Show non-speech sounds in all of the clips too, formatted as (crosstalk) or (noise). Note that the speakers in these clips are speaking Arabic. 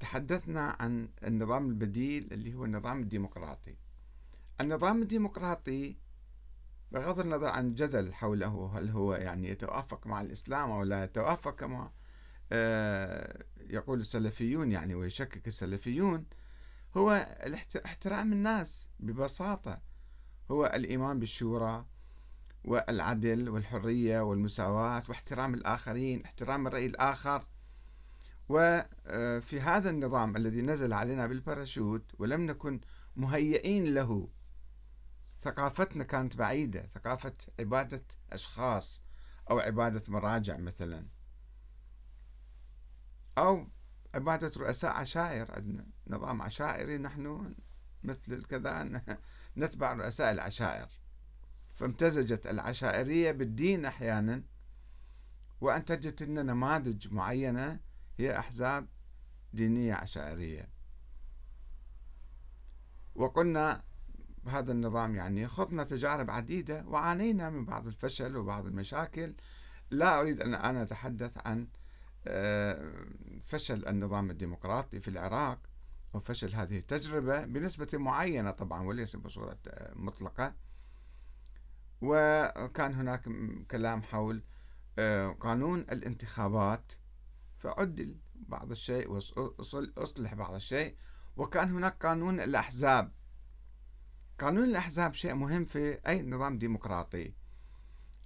وتحدثنا عن النظام البديل اللي هو النظام الديمقراطي. النظام الديمقراطي بغض النظر عن الجدل حوله هل هو يعني يتوافق مع الإسلام أو لا يتوافق كما آه، يقول السلفيون يعني ويشكك السلفيون هو احترام الناس ببساطة. هو الإيمان بالشورى والعدل والحرية والمساواة واحترام الآخرين احترام الرأي الآخر. وفي آه، هذا النظام الذي نزل علينا بالباراشوت ولم نكن مهيئين له. ثقافتنا كانت بعيدة ثقافة عبادة أشخاص أو عبادة مراجع مثلا. أو عبادة رؤساء عشائر عندنا نظام عشائري نحن مثل الكذا (laughs) نتبع رؤساء العشائر. فامتزجت العشائرية بالدين أحيانا وأنتجت لنا نماذج معينة هي أحزاب دينية عشائرية. وقلنا بهذا النظام يعني خضنا تجارب عديدة وعانينا من بعض الفشل وبعض المشاكل. لا أريد أن أنا أتحدث عن آه، فشل النظام الديمقراطي في العراق أو فشل هذه التجربة بنسبة معينة طبعا وليس بصورة آه، مطلقة. وكان هناك كلام حول آه، قانون الانتخابات فعدل بعض الشيء وأصلح بعض الشيء. وكان هناك قانون الأحزاب. قانون الأحزاب شيء مهم في أي نظام ديمقراطي.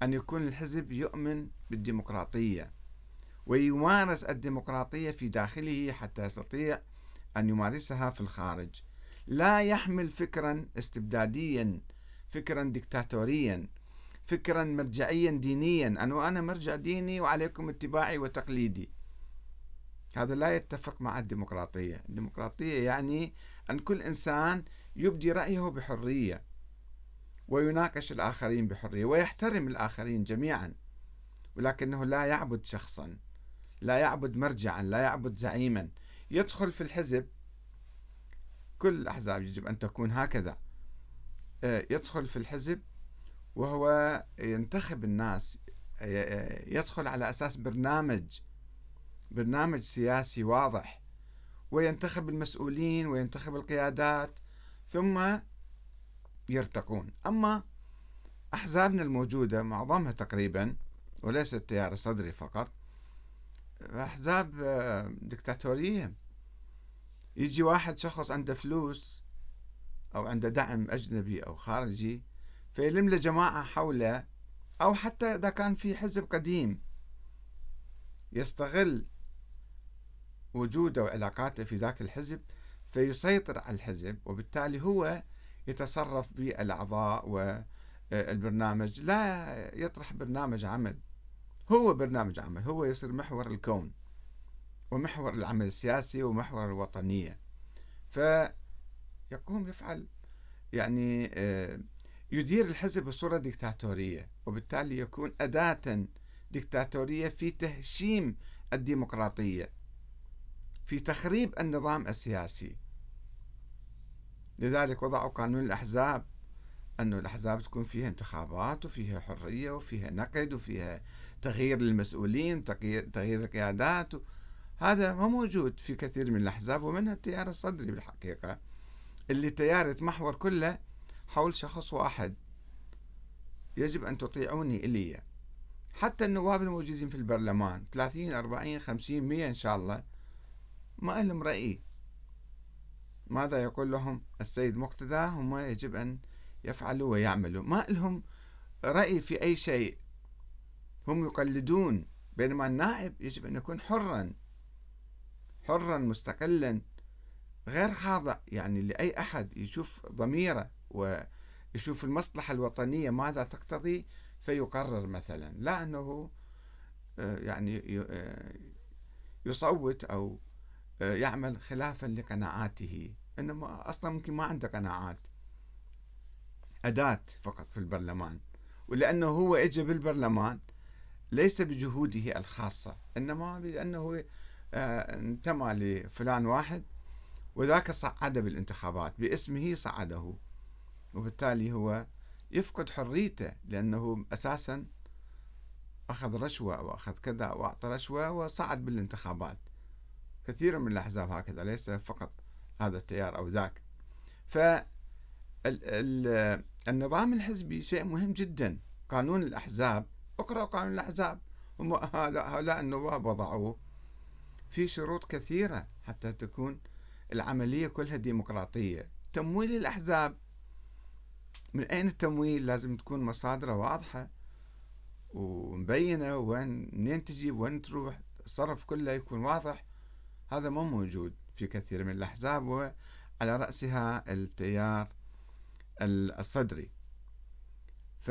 أن يكون الحزب يؤمن بالديمقراطية. ويمارس الديمقراطية في داخله حتى يستطيع أن يمارسها في الخارج. لا يحمل فكرا استبداديا فكرا دكتاتوريا فكرا مرجعيا دينيا. أنه أنا مرجع ديني وعليكم اتباعي وتقليدي. هذا لا يتفق مع الديمقراطية. الديمقراطية يعني أن كل إنسان يبدي رأيه بحرية ويناقش الآخرين بحرية ويحترم الآخرين جميعا ولكنه لا يعبد شخصا لا يعبد مرجعا لا يعبد زعيما. يدخل في الحزب كل الأحزاب يجب أن تكون هكذا. آه، يدخل في الحزب وهو ينتخب الناس يدخل على أساس برنامج برنامج سياسي واضح وينتخب المسؤولين وينتخب القيادات ثم يرتقون. أما أحزابنا الموجودة معظمها تقريبا وليس التيار الصدري فقط أحزاب آه، دكتاتورية. يجي واحد شخص عنده فلوس أو عنده دعم أجنبي أو خارجي فيلم له جماعة حوله أو حتى إذا كان في حزب قديم يستغل وجوده وعلاقاته في ذاك الحزب فيسيطر على الحزب وبالتالي هو يتصرف بالأعضاء والبرنامج لا يطرح برنامج عمل. هو برنامج عمل. هو يصير محور الكون ومحور العمل السياسي ومحور الوطنية. فيقوم يفعل يعني آه، يدير الحزب بصورة ديكتاتورية وبالتالي يكون أداة ديكتاتورية في تهشيم الديمقراطية. في تخريب النظام السياسي. لذلك وضعوا قانون الأحزاب أنه الأحزاب تكون فيها انتخابات وفيها حرية وفيها نقد وفيها تغيير للمسؤولين تغيير القيادات. هذا ما موجود في كثير من الأحزاب ومنها التيار الصدري بالحقيقة اللي تيار يتمحور كله حول شخص واحد يجب أن تطيعوني إلي. حتى النواب الموجودين في البرلمان 30 40 50 100 إن شاء الله ما لهم رأي ماذا يقول لهم السيد مقتدى؟ هم يجب أن يفعلوا ويعملوا. ما لهم رأي في أي شيء. هم يقلدون بينما النائب يجب أن يكون حرا. حرا مستقلا. غير خاضع يعني لأي أحد يشوف ضميره ويشوف المصلحة الوطنية ماذا تقتضي فيقرر مثلا. لا أنه آه، يعني آه، يصوت أو يعمل خلافا لقناعاته. إنما أصلا ممكن ما عنده قناعات أداة فقط في البرلمان. ولأنه هو إجا بالبرلمان ليس بجهوده الخاصة إنما بأنه آه، انتمى لفلان واحد وذاك صعده بالانتخابات باسمه صعده. وبالتالي هو يفقد حريته لأنه أساسا أخذ رشوة وأخذ كذا وأعطى رشوة وصعد بالانتخابات. كثير من الأحزاب هكذا ليس فقط هذا التيار أو ذاك. فالنظام الحزبي شيء مهم جدا. قانون الأحزاب اقرأ قانون الأحزاب. هؤلاء النواب وضعوه في شروط كثيرة حتى تكون العملية كلها ديمقراطية. تمويل الأحزاب. من أين التمويل؟ لازم تكون مصادره واضحة ومبينة وين منين تجي وين تروح. الصرف كله يكون واضح. هذا مو موجود في كثير من الأحزاب وعلى رأسها التيار الصدري. ف